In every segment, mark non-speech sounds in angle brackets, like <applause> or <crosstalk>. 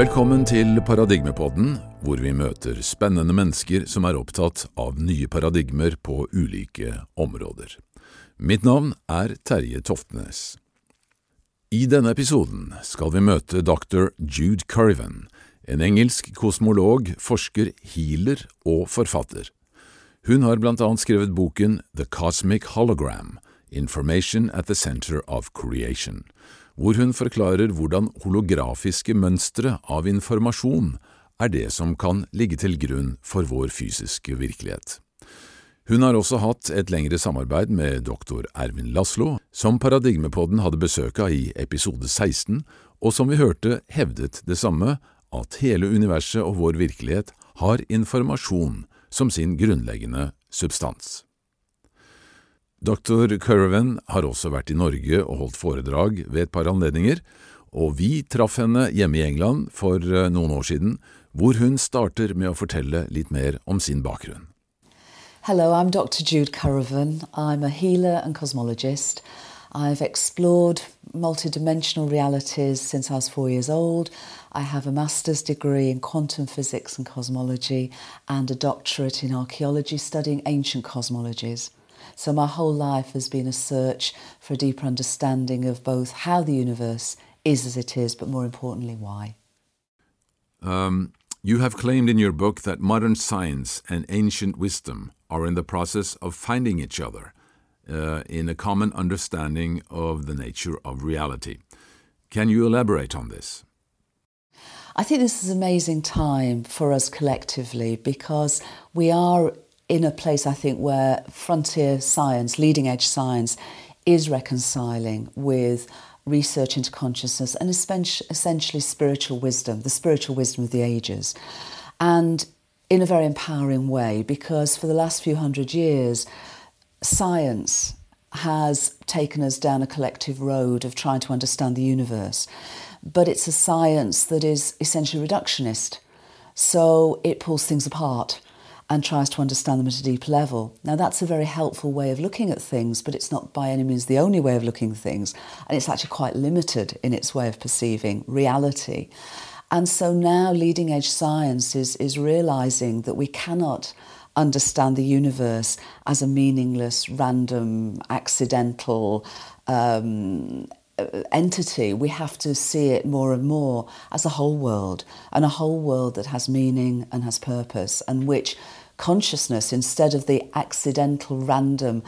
Velkommen til Paradigmepodden, hvor vi møter spennende mennesker som er opptatt av nye paradigmer på ulike områder. Mitt navn er Terje Toftnes. I denne episoden skal vi møte dr. Jude Currivan, en engelsk kosmolog, forsker, healer og forfatter. Hun har blant annet skrevet boken The Cosmic Hologram – Information at the Center of Creation, hvor hun forklarer hvordan holografiske mønstre av informasjon er det som kan ligge til grunn for vår fysiske virkelighet. Hun har også hatt et lengre samarbeid med doktor Ervin Laslo, som Paradigmepodden hadde besøk av i episode 16, og som vi hørte hevdet det samme, at hele universet og vår virkelighet har informasjon som sin grunnleggende substans. Dr. Curven har også vært i Norge og holdt foredrag ved et par anledninger, og vi traff henne hjemme i England for eh, noen år siden, hvor hun starter med å fortelle litt mer om sin bakgrunn. Hello, I'm Dr. Jude Currivan. I'm a healer and cosmologist. I've explored multidimensional realities since I was four years old. I have a master's degree in quantum physics and cosmology and a doctorate in archaeology studying ancient cosmologies. So my whole life has been a search for a deeper understanding of both how the universe is as it is, but more importantly, why. Um, you have claimed in your book that modern science and ancient wisdom are in the process of finding each other uh, in a common understanding of the nature of reality. Can you elaborate on this? I think this is an amazing time for us collectively because we are in a place, I think, where frontier science, leading edge science, is reconciling with research into consciousness and essentially spiritual wisdom, the spiritual wisdom of the ages. And in a very empowering way, because for the last few hundred years, science has taken us down a collective road of trying to understand the universe. But it's a science that is essentially reductionist. So it pulls things apart and tries to understand them at a deep level. Now, that's a very helpful way of looking at things, but it's not by any means the only way of looking at things, and it's actually quite limited in its way of perceiving reality. And so now leading edge science is, is realizing that we cannot understand the universe as a meaningless, random, accidental um, entity. We have to see it more and more as a whole world, and a whole world that has meaning and has purpose, and which consciousness instead of the accidental, random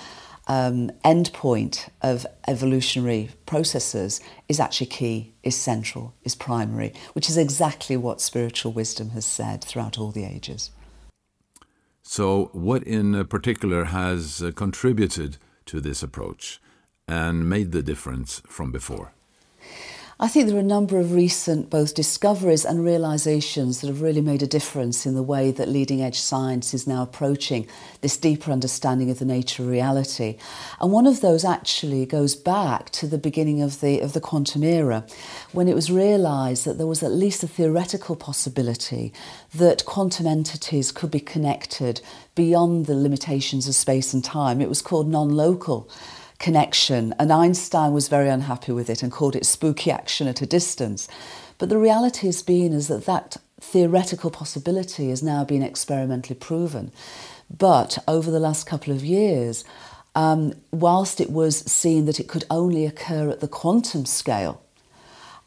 um, endpoint of evolutionary processes is actually key, is central, is primary, which is exactly what spiritual wisdom has said throughout all the ages. So, what in particular has uh, contributed to this approach and made the difference from before? I think there are a number of recent both discoveries and realizations that have really made a difference in the way that leading edge science is now approaching this deeper understanding of the nature of reality. And one of those actually goes back to the beginning of the of the quantum era when it was realized that there was at least a theoretical possibility that quantum entities could be connected beyond the limitations of space and time. It was called non-local connection, and Einstein was very unhappy with it and called it spooky action at a distance. But the reality has been is that that theoretical possibility has now been experimentally proven. But over the last couple of years, um, whilst it was seen that it could only occur at the quantum scale,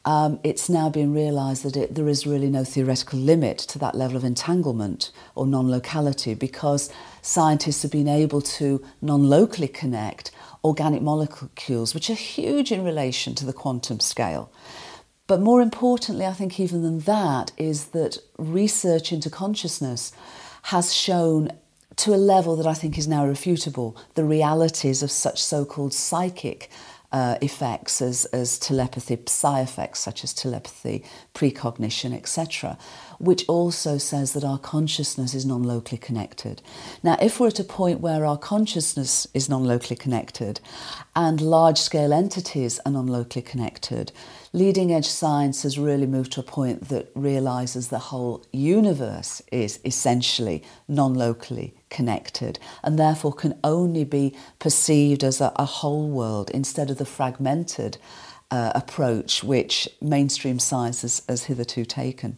um, it's now been realised that it, there is really no theoretical limit to that level of entanglement or non locality because scientists have been able to non locally connect organic molecules, which are huge in relation to the quantum scale. But more importantly, I think, even than that, is that research into consciousness has shown to a level that I think is now refutable the realities of such so called psychic uh, effects as, as telepathy, psi effects such as telepathy, precognition, etc which also says that our consciousness is non locally connected. Now, if we're at a point where our consciousness is non locally connected and large scale entities are non locally connected, leading edge science has really moved to a point that realizes the whole universe is essentially non locally connected and therefore can only be perceived as a, a whole world instead of the fragmented uh, approach which mainstream science has, has hitherto taken.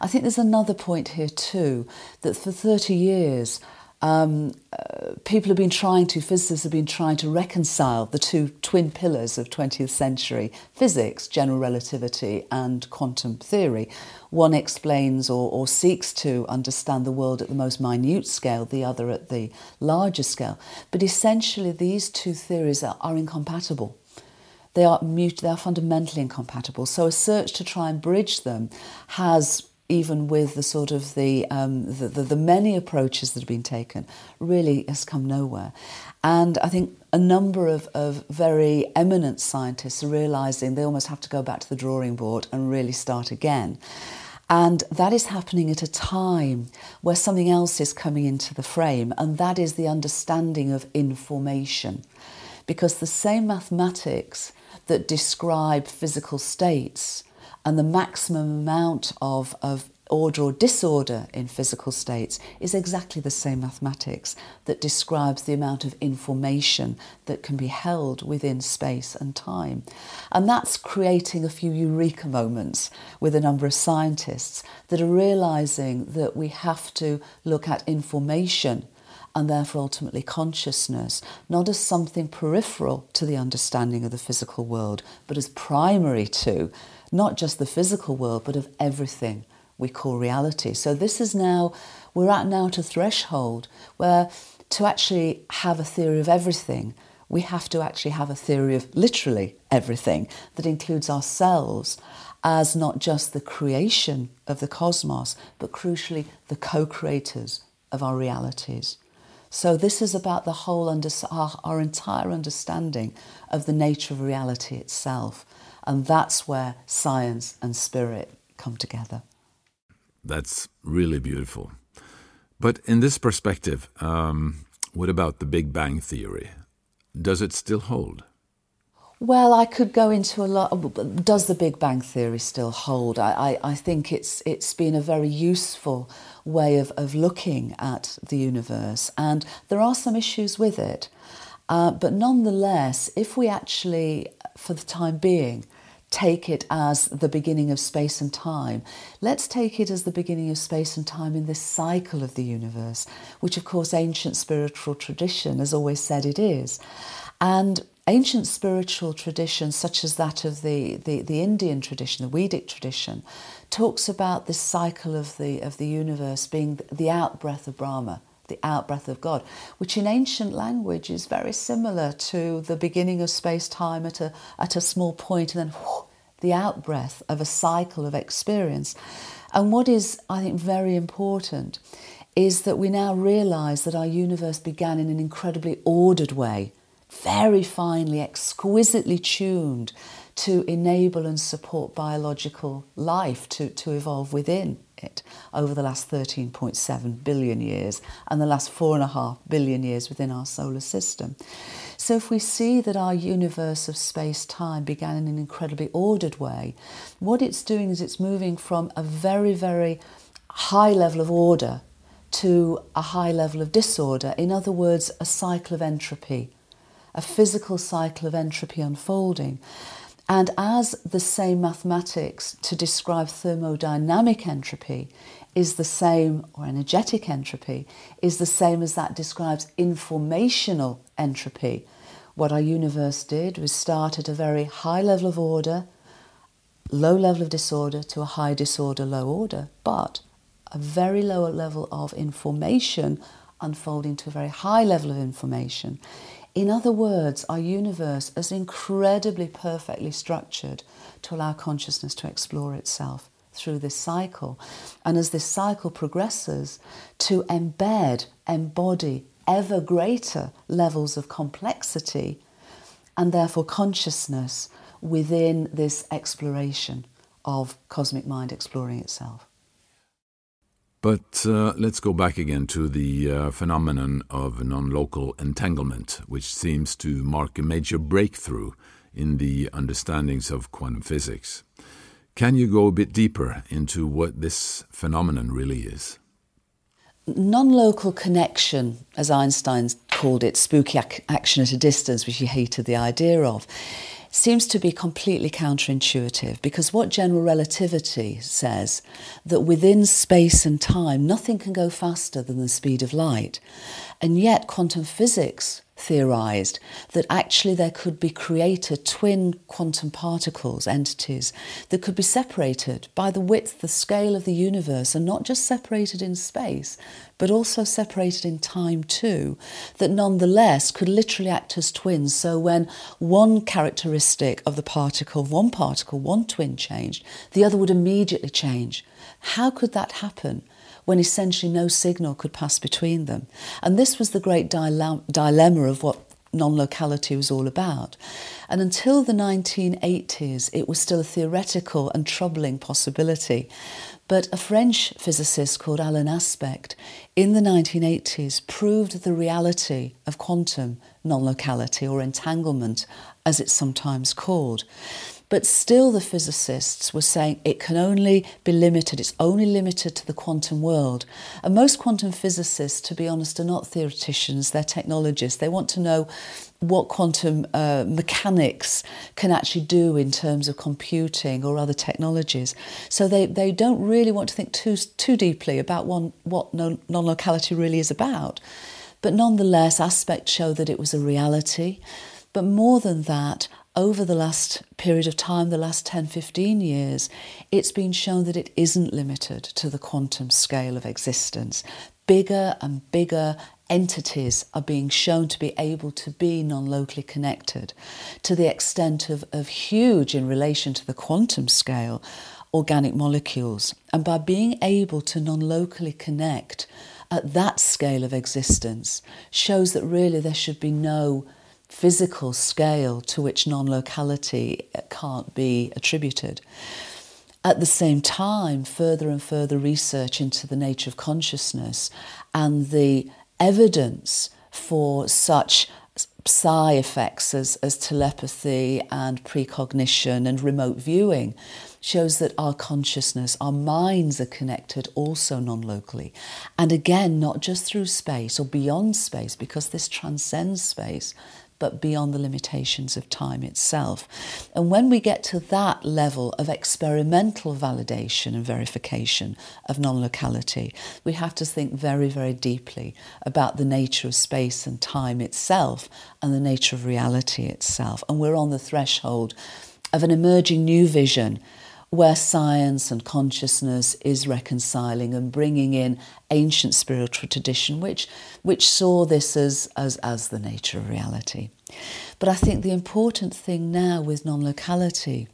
I think there's another point here too that for 30 years um, uh, people have been trying to, physicists have been trying to reconcile the two twin pillars of 20th century physics, general relativity and quantum theory. One explains or, or seeks to understand the world at the most minute scale, the other at the larger scale. But essentially, these two theories are, are incompatible. They are, they are fundamentally incompatible. So, a search to try and bridge them has even with the sort of the, um, the, the, the, many approaches that have been taken, really has come nowhere. And I think a number of, of very eminent scientists are realizing they almost have to go back to the drawing board and really start again. And that is happening at a time where something else is coming into the frame, and that is the understanding of information. Because the same mathematics that describe physical states and the maximum amount of, of order or disorder in physical states is exactly the same mathematics that describes the amount of information that can be held within space and time. And that's creating a few eureka moments with a number of scientists that are realizing that we have to look at information and therefore ultimately consciousness, not as something peripheral to the understanding of the physical world, but as primary to not just the physical world, but of everything we call reality. So this is now, we're at now a threshold where to actually have a theory of everything, we have to actually have a theory of literally everything that includes ourselves as not just the creation of the cosmos, but crucially the co creators of our realities. So, this is about the whole, under, our, our entire understanding of the nature of reality itself. And that's where science and spirit come together. That's really beautiful. But in this perspective, um, what about the Big Bang Theory? Does it still hold? Well, I could go into a lot. Does the Big Bang Theory still hold? I, I, I think it's it's been a very useful way of, of looking at the universe, and there are some issues with it. Uh, but nonetheless, if we actually, for the time being, take it as the beginning of space and time. Let's take it as the beginning of space and time in this cycle of the universe, which, of course, ancient spiritual tradition has always said it is. And ancient spiritual traditions, such as that of the, the, the Indian tradition, the Vedic tradition, talks about this cycle of the, of the universe being the outbreath of Brahma the outbreath of God, which in ancient language is very similar to the beginning of space time at a, at a small point and then whoosh, the outbreath of a cycle of experience. And what is, I think, very important is that we now realize that our universe began in an incredibly ordered way, very finely, exquisitely tuned to enable and support biological life to, to evolve within it over the last 13.7 billion years and the last 4.5 billion years within our solar system. So, if we see that our universe of space time began in an incredibly ordered way, what it's doing is it's moving from a very, very high level of order to a high level of disorder. In other words, a cycle of entropy, a physical cycle of entropy unfolding. And as the same mathematics to describe thermodynamic entropy is the same, or energetic entropy, is the same as that describes informational entropy. What our universe did was start at a very high level of order, low level of disorder to a high disorder, low order, but a very low level of information unfolding to a very high level of information. In other words, our universe is incredibly perfectly structured to allow consciousness to explore itself through this cycle. And as this cycle progresses, to embed, embody ever greater levels of complexity and therefore consciousness within this exploration of cosmic mind exploring itself. But uh, let's go back again to the uh, phenomenon of non local entanglement, which seems to mark a major breakthrough in the understandings of quantum physics. Can you go a bit deeper into what this phenomenon really is? Non local connection, as Einstein called it, spooky ac- action at a distance, which he hated the idea of, seems to be completely counterintuitive because what general relativity says that within space and time nothing can go faster than the speed of light. And yet quantum physics theorized that actually there could be created twin quantum particles, entities, that could be separated by the width, the scale of the universe, and not just separated in space, but also separated in time too, that nonetheless could literally act as twins. So when one characteristic of the particle, one particle, one twin changed, the other would immediately change. How could that happen? When essentially no signal could pass between them. And this was the great dilemma of what non locality was all about. And until the 1980s, it was still a theoretical and troubling possibility. But a French physicist called Alain Aspect in the 1980s proved the reality of quantum non locality or entanglement, as it's sometimes called. But still, the physicists were saying it can only be limited, it's only limited to the quantum world. And most quantum physicists, to be honest, are not theoreticians, they're technologists. They want to know what quantum uh, mechanics can actually do in terms of computing or other technologies. So they, they don't really want to think too, too deeply about one, what non locality really is about. But nonetheless, aspects show that it was a reality. But more than that, over the last period of time, the last 10, 15 years, it's been shown that it isn't limited to the quantum scale of existence. Bigger and bigger entities are being shown to be able to be non locally connected to the extent of, of huge in relation to the quantum scale organic molecules. And by being able to non locally connect at that scale of existence, shows that really there should be no physical scale to which non locality uh, can't be attributed. At the same time, further and further research into the nature of consciousness and the evidence for such psi effects as, as telepathy and precognition and remote viewing shows that our consciousness, our minds are connected also non locally. And again, not just through space or beyond space, because this transcends space, but beyond the limitations of time itself. And when we get to that level of experimental validation and verification of non locality, we have to think very, very deeply about the nature of space and time itself and the nature of reality itself. And we're on the threshold of an emerging new vision where science and consciousness is reconciling and bringing in ancient spiritual tradition, which, which saw this as, as, as the nature of reality. But I think the important thing now with non locality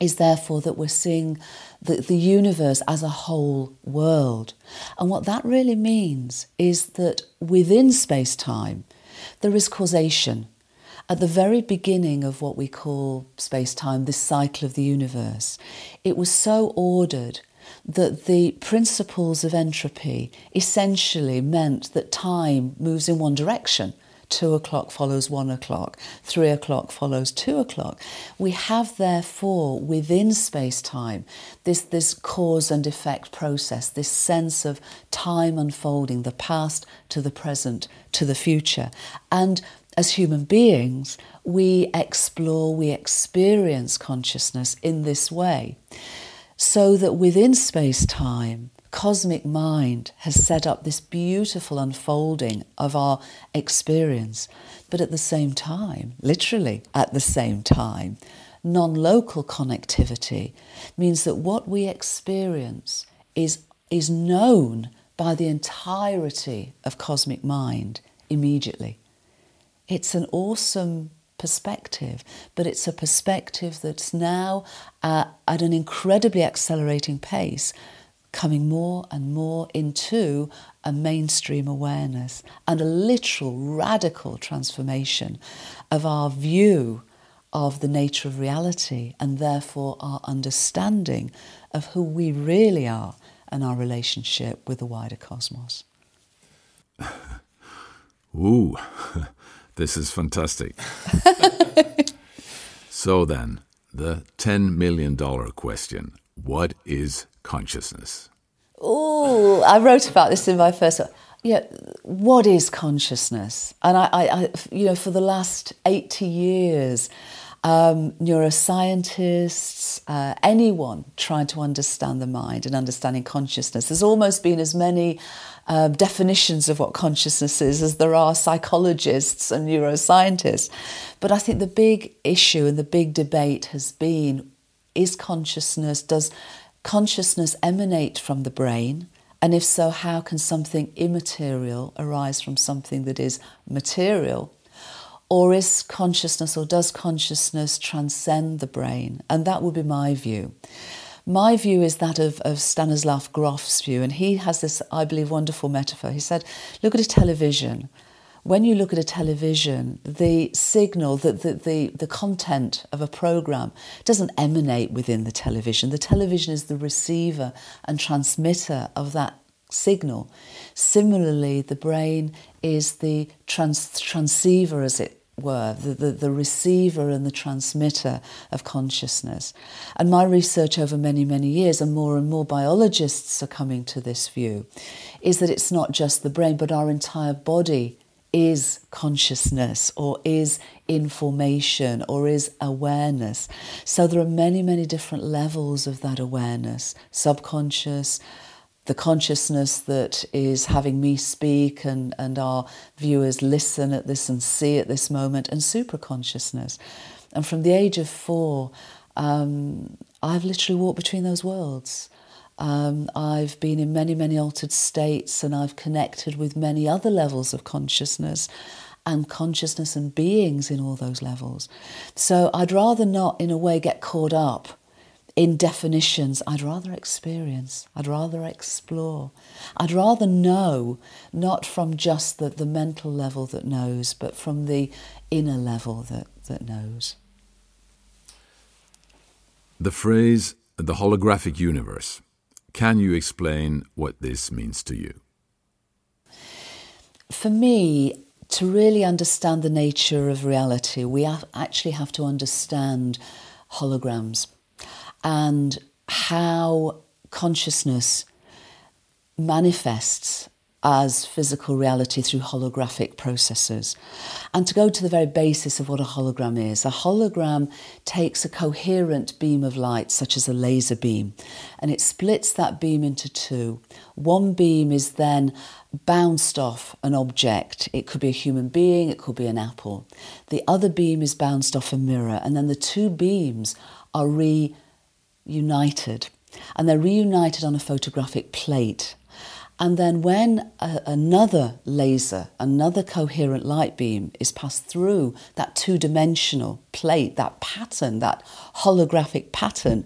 is therefore that we're seeing the, the universe as a whole world. And what that really means is that within space time, there is causation at the very beginning of what we call space time, this cycle of the universe, it was so ordered that the principles of entropy essentially meant that time moves in one direction. Two o'clock follows one o'clock, three o'clock follows two o'clock. We have, therefore, within space time, this, this cause and effect process, this sense of time unfolding, the past to the present to the future. And as human beings, we explore, we experience consciousness in this way. So that within space time, cosmic mind has set up this beautiful unfolding of our experience. But at the same time, literally at the same time, non local connectivity means that what we experience is, is known by the entirety of cosmic mind immediately. It's an awesome perspective, but it's a perspective that's now uh, at an incredibly accelerating pace, coming more and more into a mainstream awareness and a literal radical transformation of our view of the nature of reality and therefore our understanding of who we really are and our relationship with the wider cosmos. <laughs> Ooh. <laughs> This is fantastic. <laughs> so then, the $10 million question What is consciousness? Oh, I wrote about this in my first. Yeah, what is consciousness? And I, I, I, you know, for the last 80 years, Um, neuroscientists, uh, anyone trying to understand the mind and understanding consciousness. There's almost been as many uh, definitions of what consciousness is as there are psychologists and neuroscientists. But I think the big issue and the big debate has been is consciousness, does consciousness emanate from the brain? And if so, how can something immaterial arise from something that is material? Or is consciousness or does consciousness transcend the brain? And that would be my view. My view is that of, of Stanislav Grof's view, and he has this, I believe, wonderful metaphor. He said, Look at a television. When you look at a television, the signal, the, the, the, the content of a program doesn't emanate within the television. The television is the receiver and transmitter of that signal. Similarly, the brain is the trans- transceiver, as it were, the, the, the, receiver and the transmitter of consciousness. And my research over many, many years, and more and more biologists are coming to this view, is that it's not just the brain, but our entire body is consciousness or is information or is awareness. So there are many, many different levels of that awareness subconscious, the consciousness that is having me speak and, and our viewers listen at this and see at this moment, and super consciousness. And from the age of four, um, I've literally walked between those worlds. Um, I've been in many, many altered states and I've connected with many other levels of consciousness and consciousness and beings in all those levels. So I'd rather not, in a way, get caught up in definitions. I'd rather experience, I'd rather explore. I'd rather know, not from just the, the mental level that knows, but from the inner level that, that knows. The phrase the holographic universe, can you explain what this means to you? For me, to really understand the nature of reality, we actually have to understand holograms and how consciousness manifests as physical reality through holographic processes. And to go to the very basis of what a hologram is, a hologram takes a coherent beam of light, such as a laser beam, and it splits that beam into two. One beam is then bounced off an object. It could be a human being, it could be an apple. The other beam is bounced off a mirror, and then the two beams are reunited. And they're reunited on a photographic plate. And then, when a, another laser, another coherent light beam is passed through that two dimensional plate, that pattern, that holographic pattern,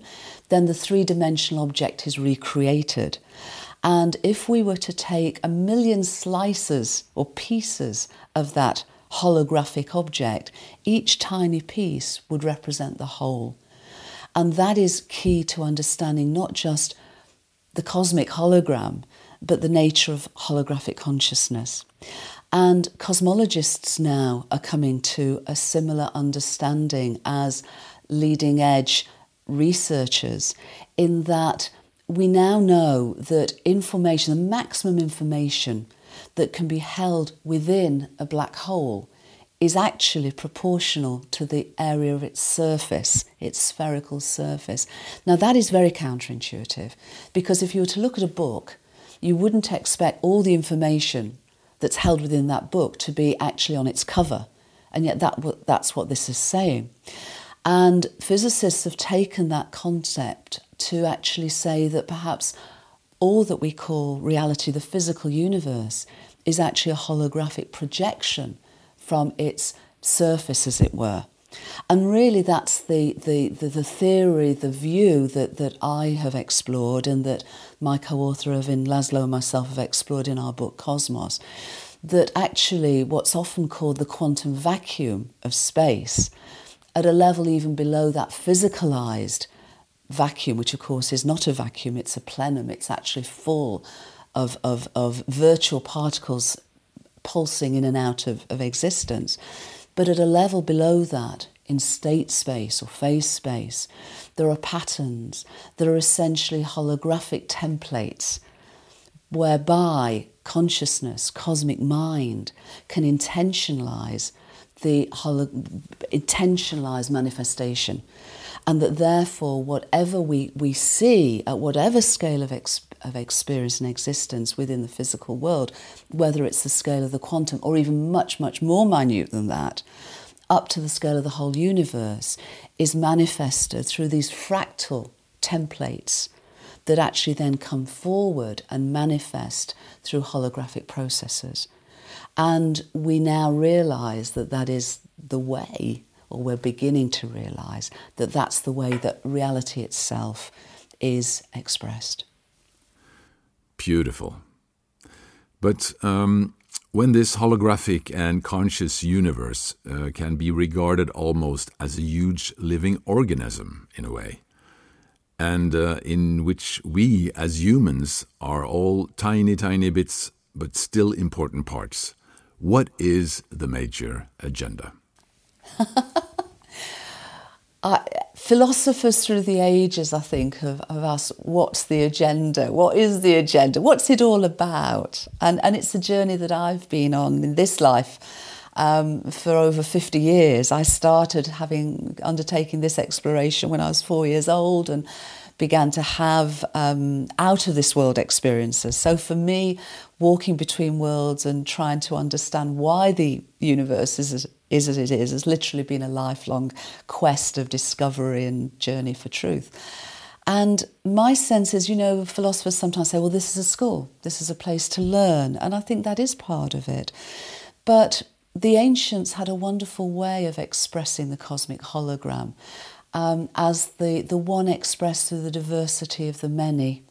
then the three dimensional object is recreated. And if we were to take a million slices or pieces of that holographic object, each tiny piece would represent the whole. And that is key to understanding not just the cosmic hologram, but the nature of holographic consciousness. And cosmologists now are coming to a similar understanding as leading edge researchers, in that we now know that information, the maximum information that can be held within a black hole, is actually proportional to the area of its surface, its spherical surface. Now, that is very counterintuitive because if you were to look at a book, you wouldn't expect all the information that's held within that book to be actually on its cover. And yet, that, that's what this is saying. And physicists have taken that concept to actually say that perhaps all that we call reality, the physical universe, is actually a holographic projection from its surface, as it were. And really, that's the, the, the, the, theory, the view that, that I have explored and that my co author Ervin Laszlo and myself have explored in our book Cosmos. That actually, what's often called the quantum vacuum of space, at a level even below that physicalized vacuum, which of course is not a vacuum, it's a plenum, it's actually full of, of, of virtual particles pulsing in and out of, of existence. But at a level below that, in state space or phase space, there are patterns that are essentially holographic templates whereby consciousness, cosmic mind, can intentionalize the holo- intentionalized manifestation. And that therefore, whatever we, we see at whatever scale of, ex- of experience and existence within the physical world, whether it's the scale of the quantum or even much, much more minute than that, up to the scale of the whole universe, is manifested through these fractal templates that actually then come forward and manifest through holographic processes. And we now realize that that is the way, or we're beginning to realize that that's the way that reality itself is expressed. Beautiful. But um, when this holographic and conscious universe uh, can be regarded almost as a huge living organism in a way, and uh, in which we as humans are all tiny, tiny bits, but still important parts. What is the major agenda? <laughs> philosophers through the ages, I think, have, have asked, what's the agenda? What is the agenda? What's it all about? And, and it's a journey that I've been on in this life um, for over 50 years. I started having undertaking this exploration when I was four years old and began to have um, out of this world experiences. So for me, walking between worlds and trying to understand why the universe is is as it is has literally been a lifelong quest of discovery and journey for truth. And my sense is, you know, philosophers sometimes say, well, this is a school, this is a place to learn. And I think that is part of it. But the ancients had a wonderful way of expressing the cosmic hologram um, as the, the one expressed through the diversity of the many,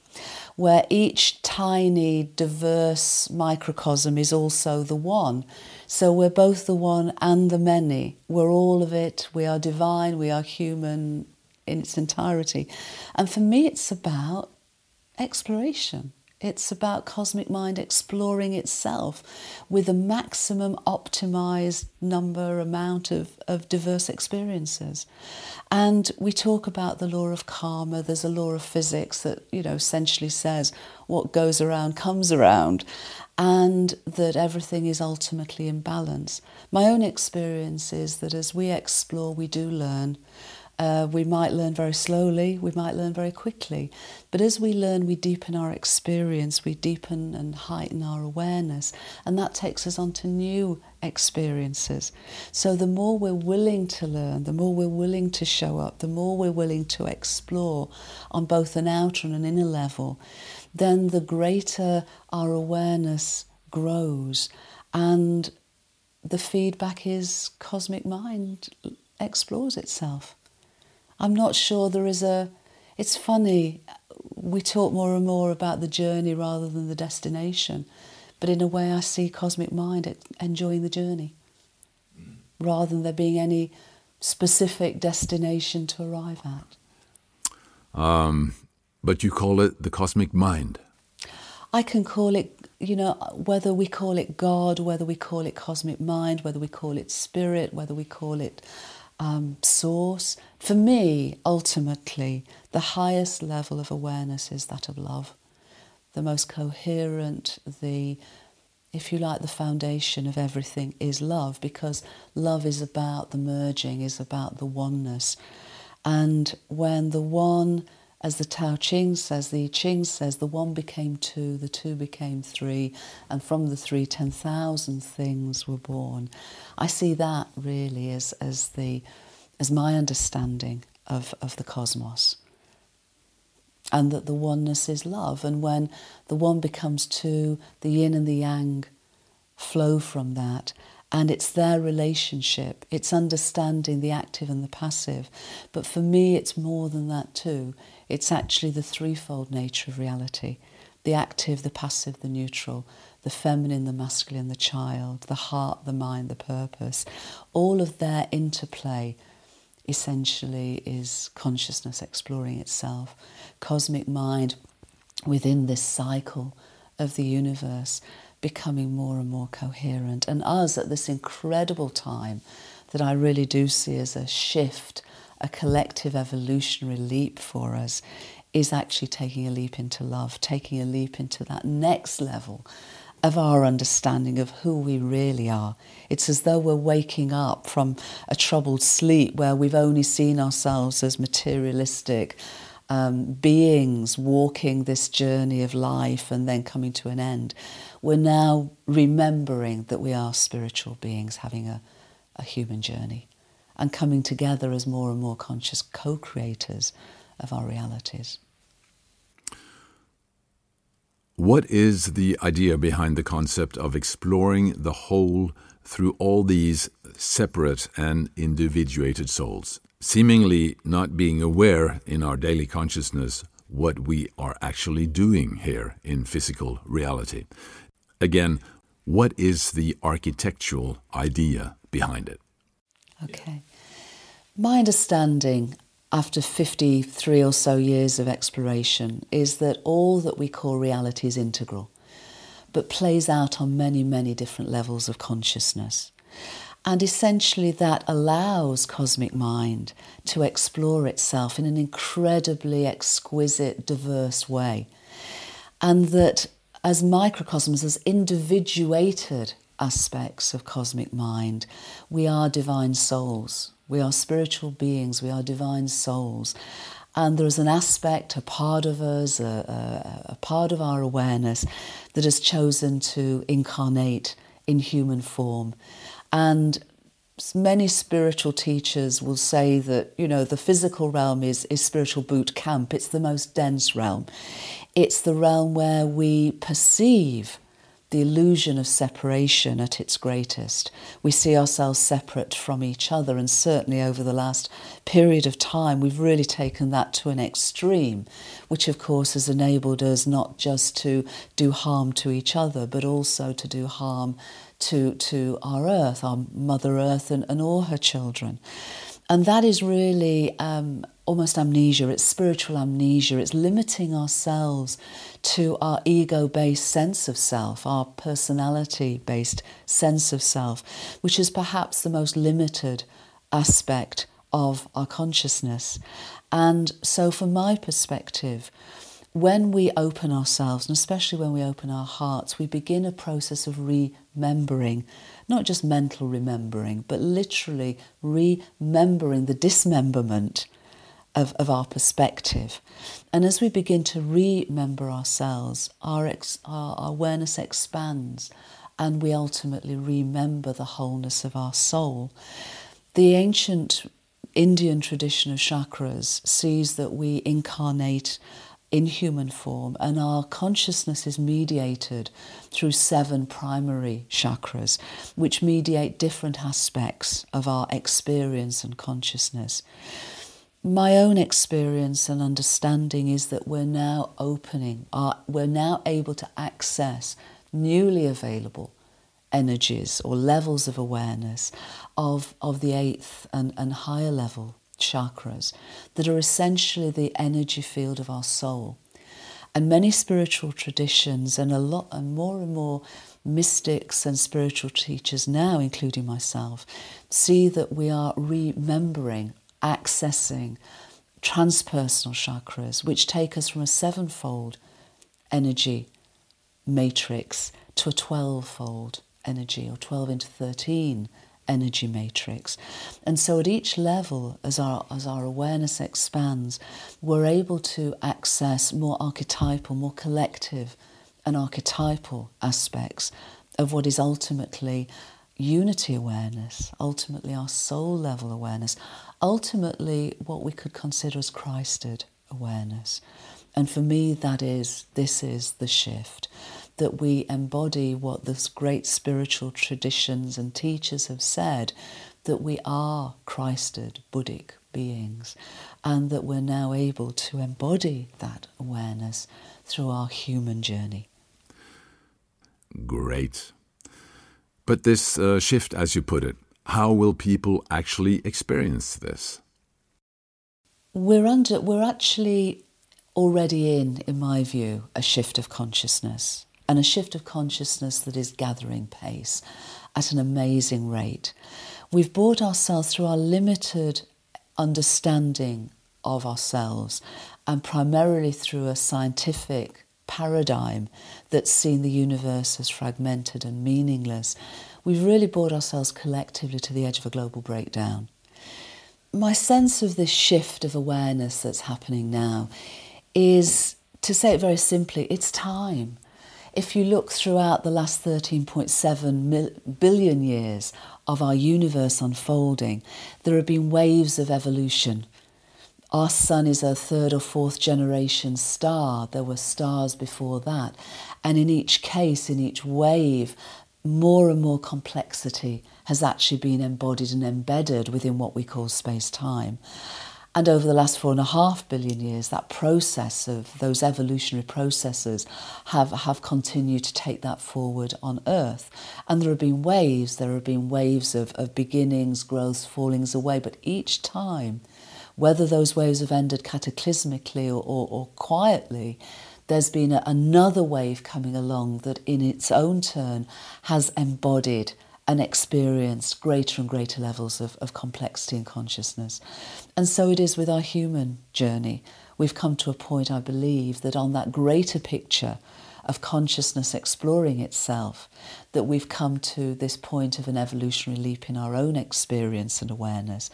where each tiny, diverse microcosm is also the one. So we're both the one and the many. We're all of it. We are divine, we are human in its entirety. And for me, it's about exploration. It's about cosmic mind exploring itself with a maximum optimized number, amount of, of diverse experiences. And we talk about the law of karma. There's a law of physics that, you know, essentially says what goes around comes around and that everything is ultimately in balance. My own experience is that as we explore, we do learn. Uh, we might learn very slowly, we might learn very quickly. But as we learn, we deepen our experience, we deepen and heighten our awareness, and that takes us on to new experiences. So the more we're willing to learn, the more we're willing to show up, the more we're willing to explore on both an outer and an inner level, then the greater our awareness grows. And the feedback is cosmic mind explores itself. I'm not sure there is a. It's funny, we talk more and more about the journey rather than the destination, but in a way, I see cosmic mind enjoying the journey rather than there being any specific destination to arrive at. Um, but you call it the cosmic mind. I can call it, you know, whether we call it God, whether we call it cosmic mind, whether we call it spirit, whether we call it um, source. For me, ultimately, the highest level of awareness is that of love. The most coherent, the, if you like, the foundation of everything is love because love is about the merging, is about the oneness. And when the one as the Tao Ching says, the I Ching says, the one became two, the two became three, and from the three, 10,000 things were born. I see that really as, as, the, as my understanding of, of the cosmos. And that the oneness is love. And when the one becomes two, the yin and the yang flow from that and it's their relationship. It's understanding the active and the passive. But for me, it's more than that too. It's actually the threefold nature of reality the active, the passive, the neutral, the feminine, the masculine, the child, the heart, the mind, the purpose. All of their interplay essentially is consciousness exploring itself, cosmic mind within this cycle of the universe becoming more and more coherent. And us at this incredible time that I really do see as a shift, a collective evolutionary leap for us, is actually taking a leap into love, taking a leap into that next level. of our understanding of who we really are. It's as though we're waking up from a troubled sleep where we've only seen ourselves as materialistic um, beings walking this journey of life and then coming to an end. We're now remembering that we are spiritual beings having a, a human journey and coming together as more and more conscious co creators of our realities. What is the idea behind the concept of exploring the whole through all these separate and individuated souls, seemingly not being aware in our daily consciousness what we are actually doing here in physical reality? Again, what is the architectural idea behind it? Okay. My understanding after 53 or so years of exploration is that all that we call reality is integral, but plays out on many, many different levels of consciousness. And essentially, that allows cosmic mind to explore itself in an incredibly exquisite, diverse way. And that as microcosms, as individuated aspects of cosmic mind, we are divine souls. We are spiritual beings, we are divine souls. And there is an aspect, a part of us, a, a, a part of our awareness that has chosen to incarnate in human form. And many spiritual teachers will say that you know the physical realm is, is spiritual boot camp it's the most dense realm it's the realm where we perceive the illusion of separation at its greatest. We see ourselves separate from each other, and certainly over the last period of time, we've really taken that to an extreme, which of course has enabled us not just to do harm to each other, but also to do harm to, to our earth, our Mother Earth, and, and all her children. And that is really um, almost amnesia, it's spiritual amnesia, it's limiting ourselves to our ego based sense of self, our personality based sense of self, which is perhaps the most limited aspect of our consciousness. And so, from my perspective, when we open ourselves, and especially when we open our hearts, we begin a process of remembering, not just mental remembering, but literally remembering the dismemberment of, of our perspective. And as we begin to remember ourselves, our, ex, our, our awareness expands and we ultimately remember the wholeness of our soul. The ancient Indian tradition of chakras sees that we incarnate in human form, and our consciousness is mediated through seven primary chakras, which mediate different aspects of our experience and consciousness. My own experience and understanding is that we're now opening, our, we're now able to access newly available energies or levels of awareness of, of the eighth and, and higher level chakras that are essentially the energy field of our soul. And many spiritual traditions and a lot and more and more mystics and spiritual teachers now, including myself, see that we are remembering, accessing transpersonal chakras, which take us from a sevenfold energy matrix to a 12 fold energy or 12 into 13 energy matrix. And so at each level, as our, as our awareness expands, we're able to access more archetypal, more collective and archetypal aspects of what is ultimately unity awareness, ultimately our soul level awareness, ultimately what we could consider as Christed awareness. And for me, that is, this is the shift that we embody what the great spiritual traditions and teachers have said that we are Christed Buddhic beings and that we're now able to embody that awareness through our human journey. Great. But this uh, shift, as you put it, how will people actually experience this? We're under we're actually already in, in my view, a shift of consciousness and a shift of consciousness that is gathering pace at an amazing rate. We've brought ourselves through our limited understanding of ourselves and primarily through a scientific paradigm that's seen the universe as fragmented and meaningless, we've really brought ourselves collectively to the edge of a global breakdown. My sense of this shift of awareness that's happening now is, to say it very simply, it's time. If you look throughout the last 13.7 billion years of our universe unfolding, there have been waves of evolution. Our sun is a third or fourth generation star. There were stars before that. And in each case, in each wave, more and more complexity has actually been embodied and embedded within what we call space time. And over the last four and a half billion years, that process of those evolutionary processes have, have continued to take that forward on Earth. And there have been waves, there have been waves of, of beginnings, growths, fallings away, but each time, whether those waves have ended cataclysmically or, or, or quietly, there's been a, another wave coming along that in its own turn has embodied and experienced greater and greater levels of, of complexity and consciousness. And so it is with our human journey. We've come to a point, I believe, that on that greater picture of consciousness exploring itself, that we've come to this point of an evolutionary leap in our own experience and awareness.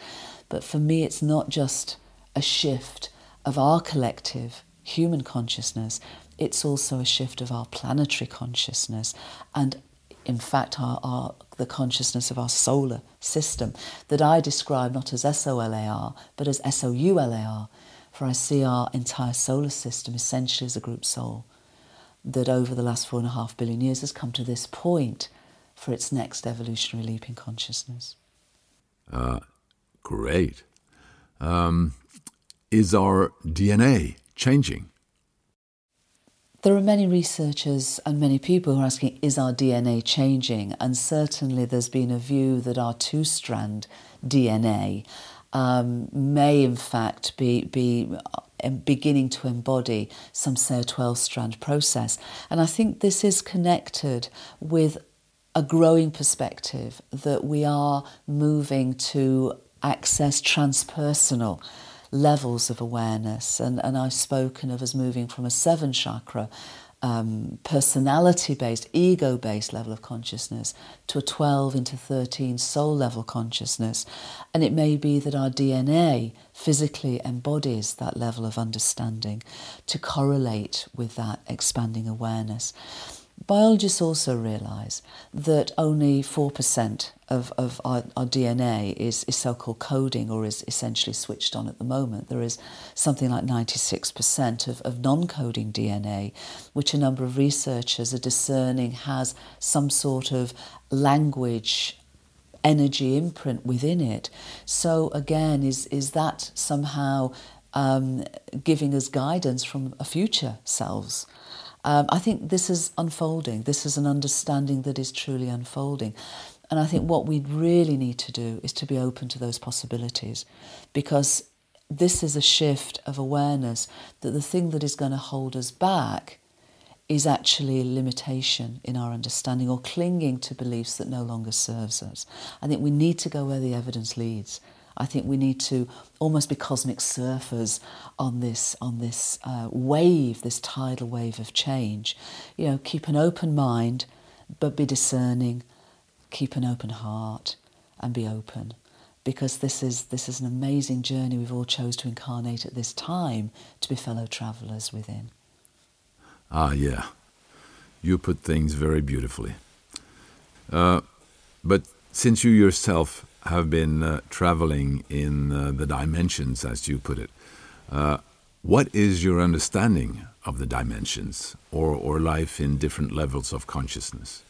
But for me, it's not just a shift of our collective human consciousness, it's also a shift of our planetary consciousness and in fact our, our, the consciousness of our solar system that I describe not as S-O-L-A-R but as S-O-U-L-A-R for I see our entire solar system essentially as a group soul that over the last four and a half billion years has come to this point for its next evolutionary leap in consciousness. Uh, great. Um, is our DNA changing? There are many researchers and many people who are asking, is our DNA changing? And certainly there's been a view that our two strand DNA um, may, in fact, be, be uh, beginning to embody some, say, a 12 strand process. And I think this is connected with a growing perspective that we are moving to access transpersonal levels of awareness. And, and I've spoken of as moving from a seven chakra um, personality based, ego based level of consciousness to a 12 into 13 soul level consciousness. And it may be that our DNA physically embodies that level of understanding to correlate with that expanding awareness. Biologists also realise that only 4% of, of our, our DNA is, is so called coding or is essentially switched on at the moment. There is something like 96% of, of non coding DNA, which a number of researchers are discerning has some sort of language energy imprint within it. So, again, is, is that somehow um, giving us guidance from a future selves? Um, I think this is unfolding. This is an understanding that is truly unfolding. And I think what we really need to do is to be open to those possibilities because this is a shift of awareness that the thing that is going to hold us back is actually a limitation in our understanding or clinging to beliefs that no longer serves us. I think we need to go where the evidence leads. I think we need to almost be cosmic surfers on this on this uh, wave, this tidal wave of change. You know, keep an open mind, but be discerning. Keep an open heart, and be open, because this is this is an amazing journey we've all chose to incarnate at this time to be fellow travellers within. Ah, yeah, you put things very beautifully. Uh, but since you yourself have been uh, traveling in uh, the dimensions, as you put it. Uh, what is your understanding of the dimensions or, or life in different levels of consciousness?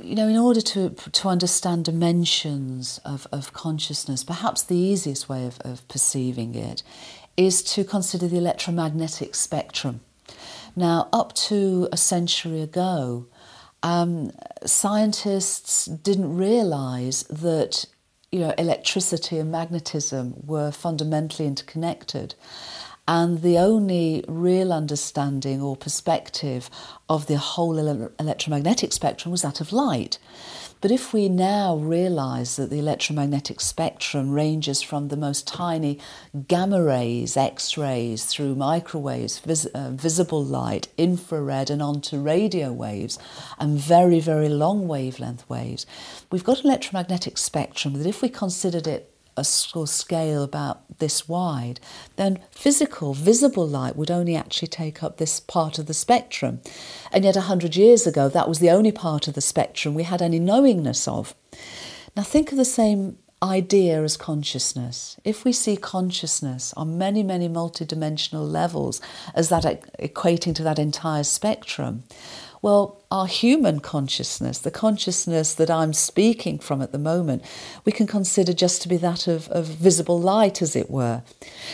You know, in order to, to understand dimensions of, of consciousness, perhaps the easiest way of, of perceiving it is to consider the electromagnetic spectrum. Now, up to a century ago, um, scientists didn't realize that you know, electricity and magnetism were fundamentally interconnected. And the only real understanding or perspective of the whole ele- electromagnetic spectrum was that of light. But if we now realize that the electromagnetic spectrum ranges from the most tiny gamma rays, X rays, through microwaves, vis- uh, visible light, infrared, and onto radio waves, and very, very long wavelength waves, we've got an electromagnetic spectrum that if we considered it a scale about this wide, then physical, visible light would only actually take up this part of the spectrum. And yet, 100 years ago, that was the only part of the spectrum we had any knowingness of. Now, think of the same idea as consciousness. If we see consciousness on many, many multidimensional levels as that equating to that entire spectrum, well, our human consciousness, the consciousness that I'm speaking from at the moment, we can consider just to be that of, of visible light, as it were.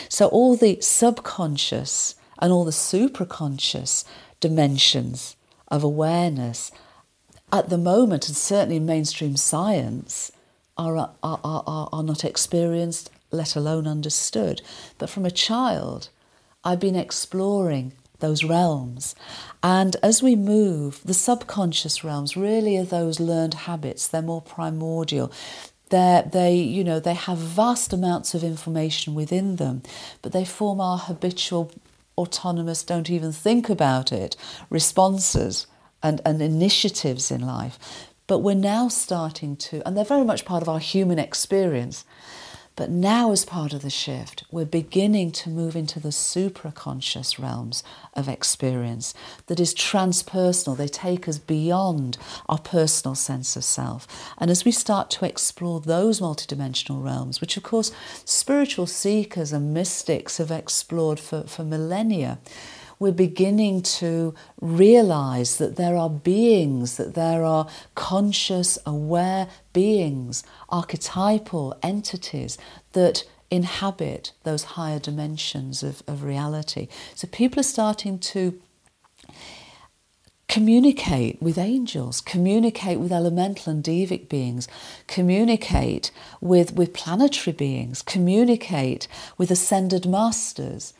So all the subconscious and all the supraconscious dimensions of awareness at the moment, and certainly in mainstream science, are, are, are, are not experienced, let alone understood. But from a child, I've been exploring those realms. And as we move, the subconscious realms really are those learned habits, they're more primordial. They're, they, you know, they have vast amounts of information within them, but they form our habitual, autonomous, don't even think about it, responses and, and initiatives in life. But we're now starting to, and they're very much part of our human experience. But now, as part of the shift, we're beginning to move into the supraconscious realms of experience that is transpersonal. They take us beyond our personal sense of self. And as we start to explore those multidimensional realms, which of course spiritual seekers and mystics have explored for, for millennia, we're beginning to realize that there are beings, that there are conscious, aware beings, archetypal entities that inhabit those higher dimensions of, of reality. So people are starting to communicate with angels, communicate with elemental and devic beings, communicate with, with planetary beings, communicate with ascended masters,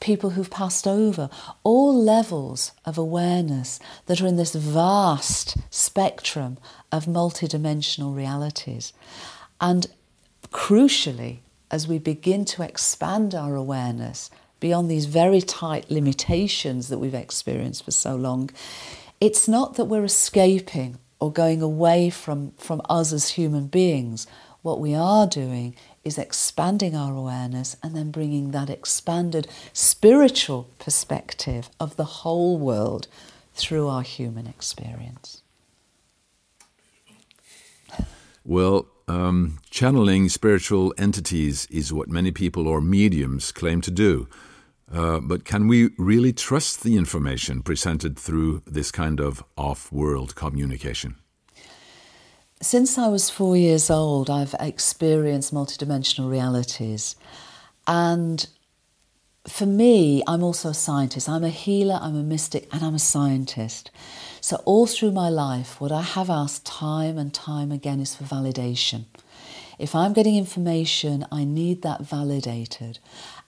people who've passed over, all levels of awareness that are in this vast spectrum of multidimensional realities. And crucially, as we begin to expand our awareness beyond these very tight limitations that we've experienced for so long, it's not that we're escaping or going away from, from us as human beings. What we are doing is expanding our awareness and then bringing that expanded spiritual perspective of the whole world through our human experience. Well, um, channeling spiritual entities is what many people or mediums claim to do. Uh, but can we really trust the information presented through this kind of off world communication? Since I was four years old, I've experienced multidimensional realities. And for me, I'm also a scientist. I'm a healer, I'm a mystic, and I'm a scientist. So, all through my life, what I have asked time and time again is for validation. If I'm getting information, I need that validated.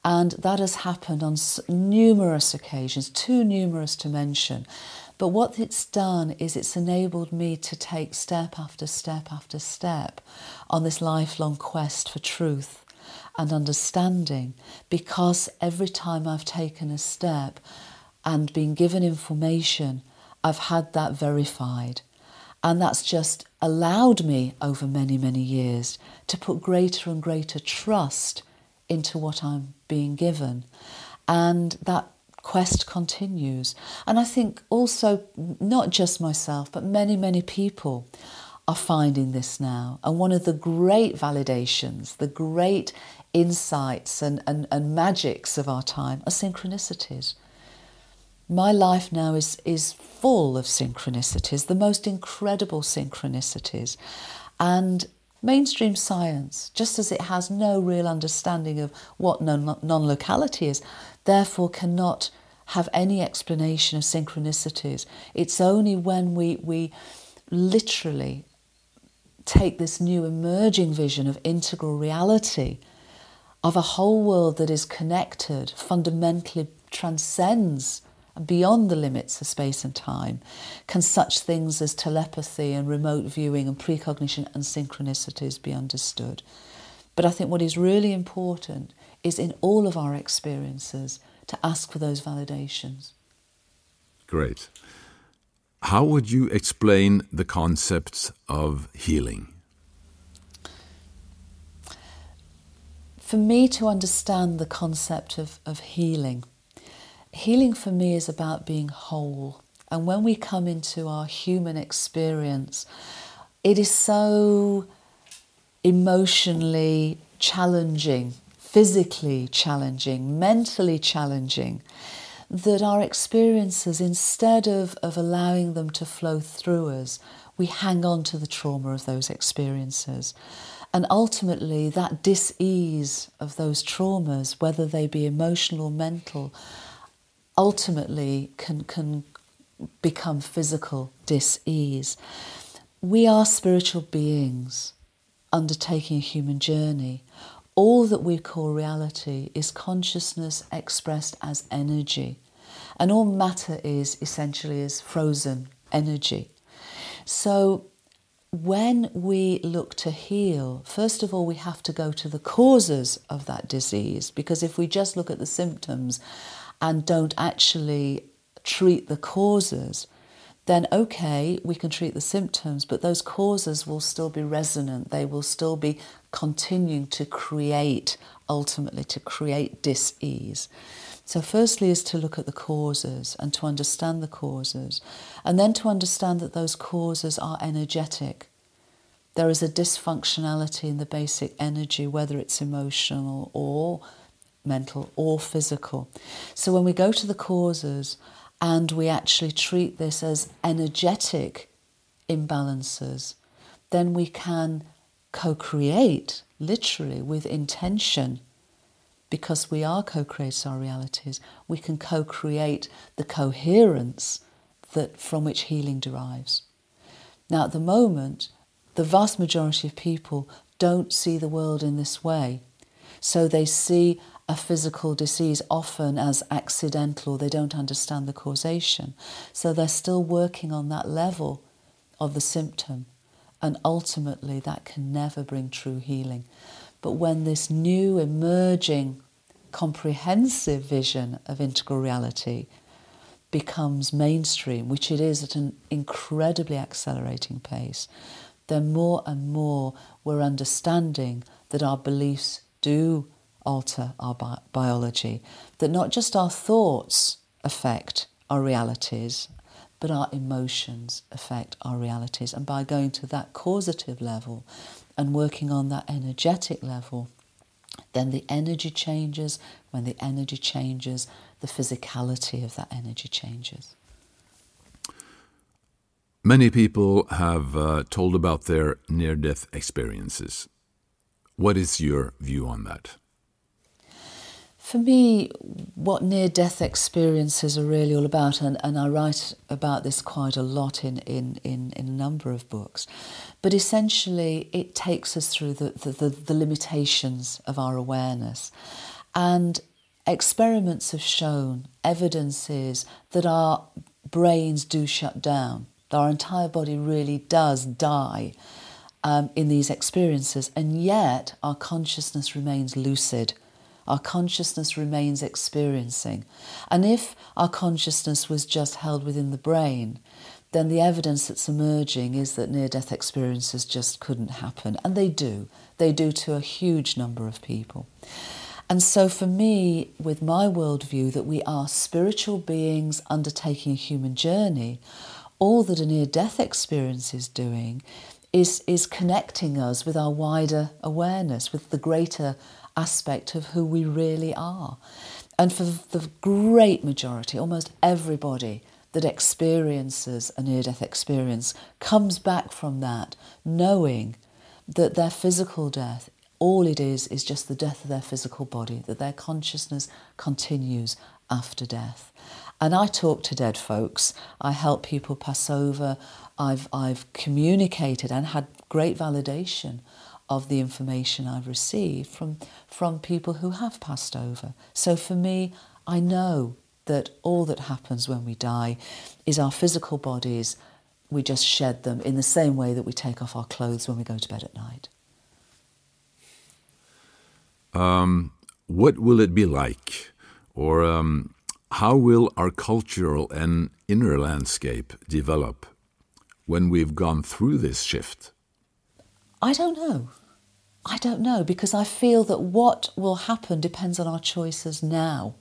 And that has happened on numerous occasions, too numerous to mention. But what it's done is it's enabled me to take step after step after step on this lifelong quest for truth and understanding because every time I've taken a step and been given information, I've had that verified. And that's just allowed me over many, many years to put greater and greater trust into what I'm being given. And that quest continues. And I think also, not just myself, but many, many people are finding this now. And one of the great validations, the great insights and, and, and magics of our time are synchronicities. My life now is, is full of synchronicities, the most incredible synchronicities. And mainstream science, just as it has no real understanding of what non locality is, therefore cannot have any explanation of synchronicities. It's only when we, we literally take this new emerging vision of integral reality, of a whole world that is connected, fundamentally transcends beyond the limits of space and time, can such things as telepathy and remote viewing and precognition and synchronicities be understood. But I think what is really important is in all of our experiences to ask for those validations. Great. How would you explain the concepts of healing? For me to understand the concept of, of healing, healing for me is about being whole. And when we come into our human experience, it is so emotionally challenging, physically challenging, mentally challenging, that our experiences, instead of, of allowing them to flow through us, we hang on to the trauma of those experiences. And ultimately, that dis ease of those traumas, whether they be emotional or mental, ultimately can, can become physical dis ease. We are spiritual beings undertaking a human journey. All that we call reality is consciousness expressed as energy. And all matter is essentially is frozen energy. So when we look to heal, first of all, we have to go to the causes of that disease because if we just look at the symptoms and don't actually treat the causes, then okay, we can treat the symptoms, but those causes will still be resonant. They will still be continuing to create, ultimately, to create dis ease. So, firstly, is to look at the causes and to understand the causes, and then to understand that those causes are energetic. There is a dysfunctionality in the basic energy, whether it's emotional or mental or physical. So, when we go to the causes and we actually treat this as energetic imbalances, then we can co create literally with intention because we are co creators our realities, we can co create the coherence that, from which healing derives. Now, at the moment, the vast majority of people don't see the world in this way. So they see a physical disease often as accidental, or they don't understand the causation. So they're still working on that level of the symptom, and ultimately that can never bring true healing. But when this new emerging comprehensive vision of integral reality becomes mainstream, which it is at an incredibly accelerating pace, then more and more we're understanding that our beliefs do alter our bi- biology, that not just our thoughts affect our realities, but our emotions affect our realities. And by going to that causative level and working on that energetic level, then the energy changes. When the energy changes, the physicality of that energy changes. Many people have uh, told about their near death experiences. What is your view on that? For me, what near death experiences are really all about, and, and I write about this quite a lot in, in, in, in a number of books, but essentially it takes us through the, the, the, the limitations of our awareness. And experiments have shown, evidence is that our brains do shut down, our entire body really does die. Um, in these experiences, and yet our consciousness remains lucid our consciousness remains experiencing. And if our consciousness was just held within the brain, then the evidence that's emerging is that near death experiences just couldn't happen. And they do. They do to a huge number of people. And so, for me, with my worldview, that we are spiritual beings undertaking a human journey, all that a near death experience is doing is, is connecting us with our wider awareness, with the greater aspect of who we really are. And for the great majority, almost everybody that experiences a near death experience comes back from that knowing that their physical death, all it is, is just the death of their physical body, that their consciousness continues after death. And I talk to dead folks, I help people pass over, I've, I've communicated and had great validation of the information I've received from, from people who have passed over. So for me, I know that all that happens when we die is our physical bodies, we just shed them in the same way that we take off our clothes when we go to bed at night. Um, what will it be like? Or um, how will our cultural and inner landscape develop when we've gone through this shift? I don't know. I don't know because I feel that what will happen depends on our choices now.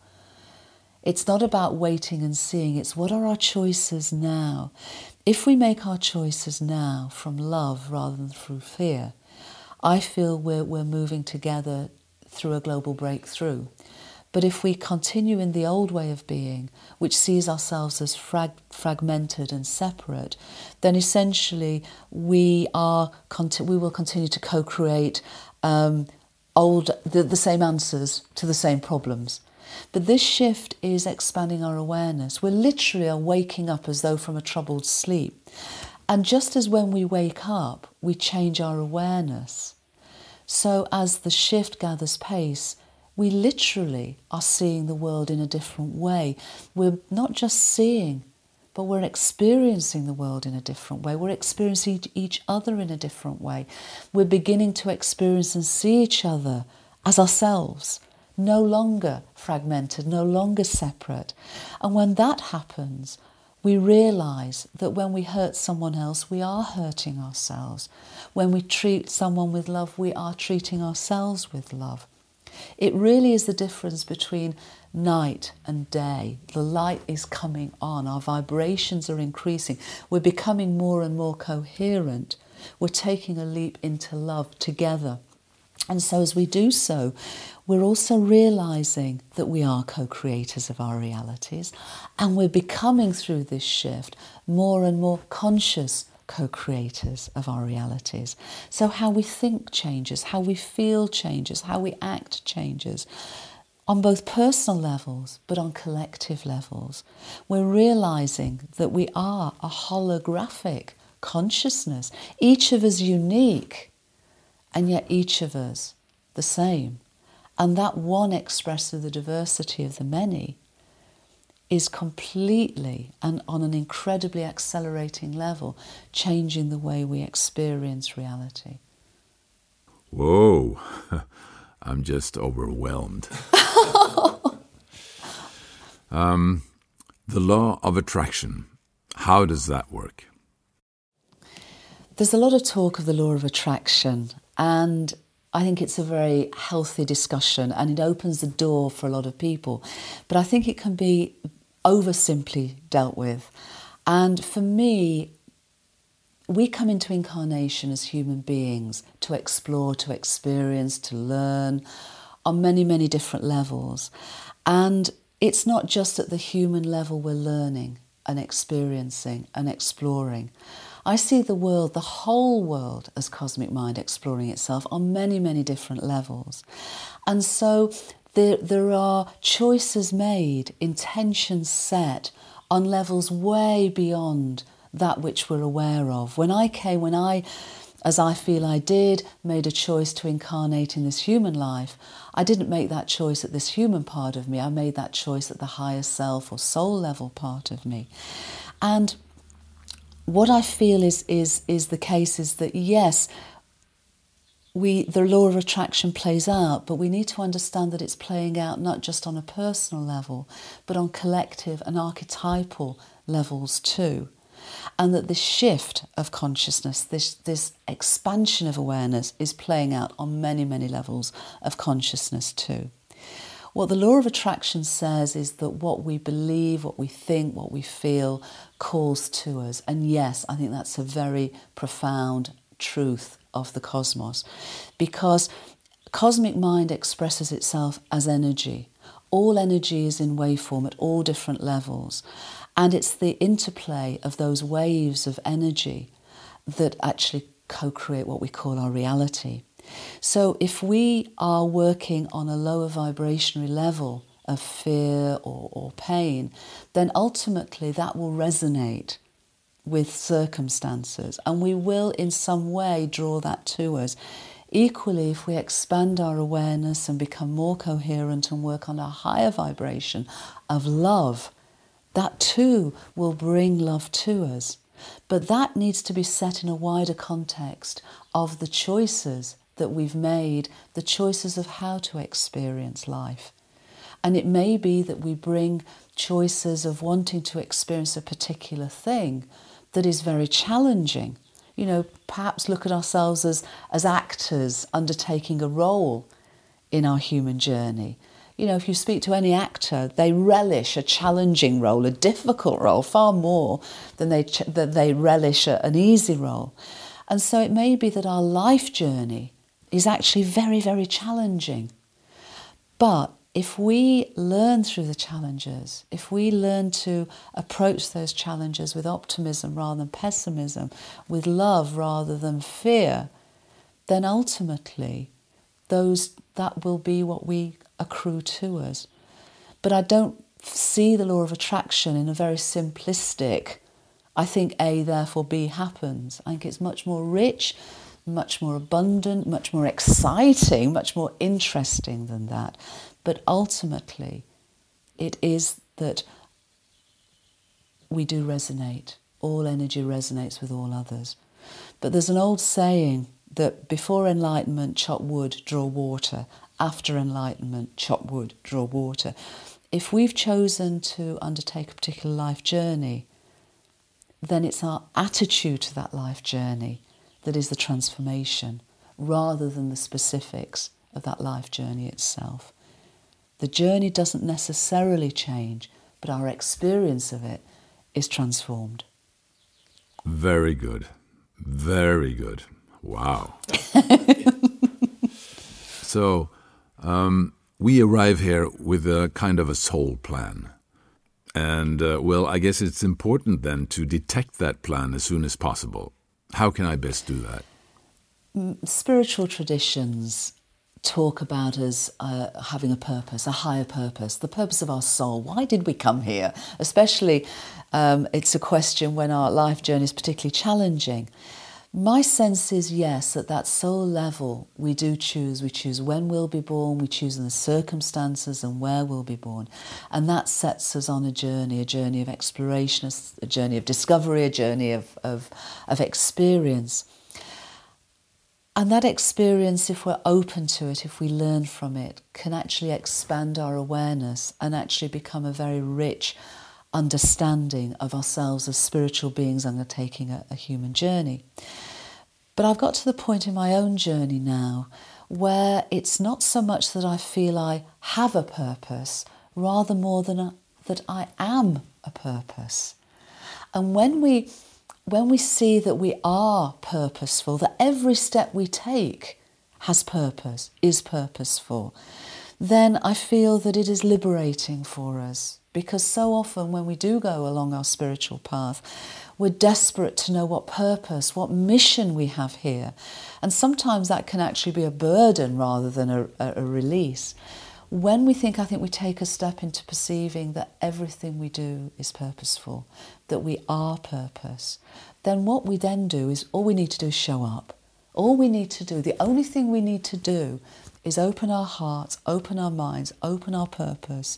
It's not about waiting and seeing, it's what are our choices now. If we make our choices now from love rather than through fear, I feel we're, we're moving together through a global breakthrough. But if we continue in the old way of being, which sees ourselves as frag- fragmented and separate, then essentially we are we will continue to co-create um, old the, the same answers to the same problems. But this shift is expanding our awareness. We're literally are waking up as though from a troubled sleep. And just as when we wake up, we change our awareness. So as the shift gathers pace, we literally are seeing the world in a different way. We're not just seeing, but we're experiencing the world in a different way. We're experiencing each other in a different way. We're beginning to experience and see each other as ourselves, no longer fragmented, no longer separate. And when that happens, we realize that when we hurt someone else, we are hurting ourselves. When we treat someone with love, we are treating ourselves with love. It really is the difference between night and day. The light is coming on, our vibrations are increasing, we're becoming more and more coherent, we're taking a leap into love together. And so, as we do so, we're also realizing that we are co creators of our realities, and we're becoming through this shift more and more conscious co creators of our realities. So, how we think changes, how we feel changes, how we act changes on both personal levels but on collective levels. We're realizing that we are a holographic consciousness, each of us unique, and yet each of us the same. And that one expresses the diversity of the many is completely and on an incredibly accelerating level changing the way we experience reality. Whoa, <laughs> I'm just overwhelmed. <laughs> um, the law of attraction, how does that work? There's a lot of talk of the law of attraction, and I think it's a very healthy discussion and it opens the door for a lot of people. But I think it can be over simply dealt with. And for me, we come into incarnation as human beings to explore, to experience, to learn on many, many different levels. And it's not just at the human level we're learning and experiencing and exploring. I see the world, the whole world, as cosmic mind exploring itself on many, many different levels. And so there, there are choices made, intentions set on levels way beyond that which we're aware of. When I came, when I, as I feel I did, made a choice to incarnate in this human life, I didn't make that choice at this human part of me. I made that choice at the higher self or soul level part of me. And what I feel is, is, is the case is that yes, we, the law of attraction plays out, but we need to understand that it's playing out not just on a personal level, but on collective and archetypal levels too. And that this shift of consciousness, this, this expansion of awareness, is playing out on many, many levels of consciousness too. What the law of attraction says is that what we believe, what we think, what we feel calls to us. And yes, I think that's a very profound truth of the cosmos because cosmic mind expresses itself as energy. All energy is in waveform at all different levels, and it's the interplay of those waves of energy that actually co create what we call our reality. So, if we are working on a lower vibrationary level of fear or, or pain, then ultimately that will resonate with circumstances, and we will in some way draw that to us Equally, if we expand our awareness and become more coherent and work on a higher vibration of love, that too will bring love to us. But that needs to be set in a wider context of the choices that we've made, the choices of how to experience life. And it may be that we bring choices of wanting to experience a particular thing that is very challenging. You know, perhaps look at ourselves as, as actors undertaking a role in our human journey. You know, if you speak to any actor, they relish a challenging role, a difficult role, far more than they, ch- than they relish a, an easy role. And so it may be that our life journey is actually very, very challenging. But if we learn through the challenges, if we learn to approach those challenges with optimism rather than pessimism, with love rather than fear, then ultimately those that will be what we accrue to us. But I don't see the law of attraction in a very simplistic, I think A, therefore B happens. I think it's much more rich, much more abundant, much more exciting, much more interesting than that. But ultimately, it is that we do resonate. All energy resonates with all others. But there's an old saying that before enlightenment, chop wood, draw water. After enlightenment, chop wood, draw water. If we've chosen to undertake a particular life journey, then it's our attitude to that life journey that is the transformation rather than the specifics of that life journey itself. The journey doesn't necessarily change, but our experience of it is transformed. Very good. Very good. Wow. <laughs> so, um, we arrive here with a kind of a soul plan. And, uh, well, I guess it's important then to detect that plan as soon as possible. How can I best do that? Spiritual traditions talk about us uh, having a purpose, a higher purpose, the purpose of our soul. Why did we come here? Especially, um, it's a question when our life journey is particularly challenging. My sense is yes, at that soul level, we do choose. We choose when we'll be born, we choose in the circumstances and where we'll be born. And that sets us on a journey, a journey of exploration, a journey of discovery, a journey of, of, of experience. And that experience, if we're open to it, if we learn from it, can actually expand our awareness and actually become a very rich understanding of ourselves as spiritual beings undertaking a, a human journey. But I've got to the point in my own journey now where it's not so much that I feel I have a purpose, rather more than a, that I am a purpose. And when we when we see that we are purposeful, that every step we take has purpose, is purposeful, then I feel that it is liberating for us. Because so often when we do go along our spiritual path, we're desperate to know what purpose, what mission we have here. And sometimes that can actually be a burden rather than a, a, release. When we think, I think we take a step into perceiving that everything we do is purposeful, that we are purpose, then what we then do is all we need to do is show up. All we need to do, the only thing we need to do is open our hearts, open our minds, open our purpose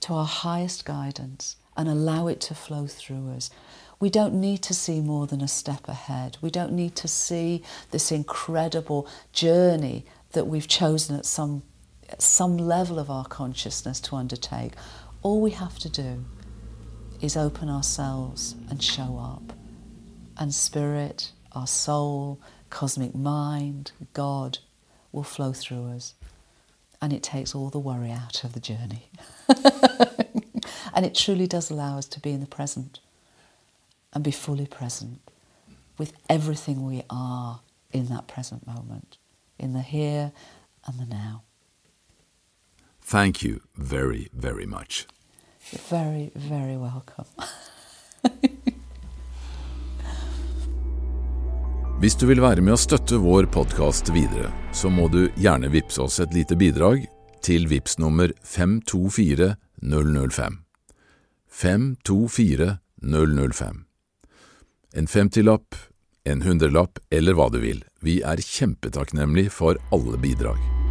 to our highest guidance and allow it to flow through us. We don't need to see more than a step ahead. We don't need to see this incredible journey that we've chosen at some, some level of our consciousness to undertake. All we have to do is open ourselves and show up. And spirit, our soul, cosmic mind, God will flow through us. And it takes all the worry out of the journey. <laughs> and it truly does allow us to be in the present and be fully present with everything we are in that present moment, in the here and the now. Thank you very, very much. You're very, very welcome. <laughs> Hvis du vil være med å støtte vår podkast videre, så må du gjerne vippse oss et lite bidrag til VIPS nummer 524005. 524005. En femtilapp en hundrelapp eller hva du vil. Vi er kjempetakknemlig for alle bidrag.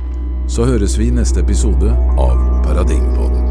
Så høres vi i neste episode av Paradigmpodden.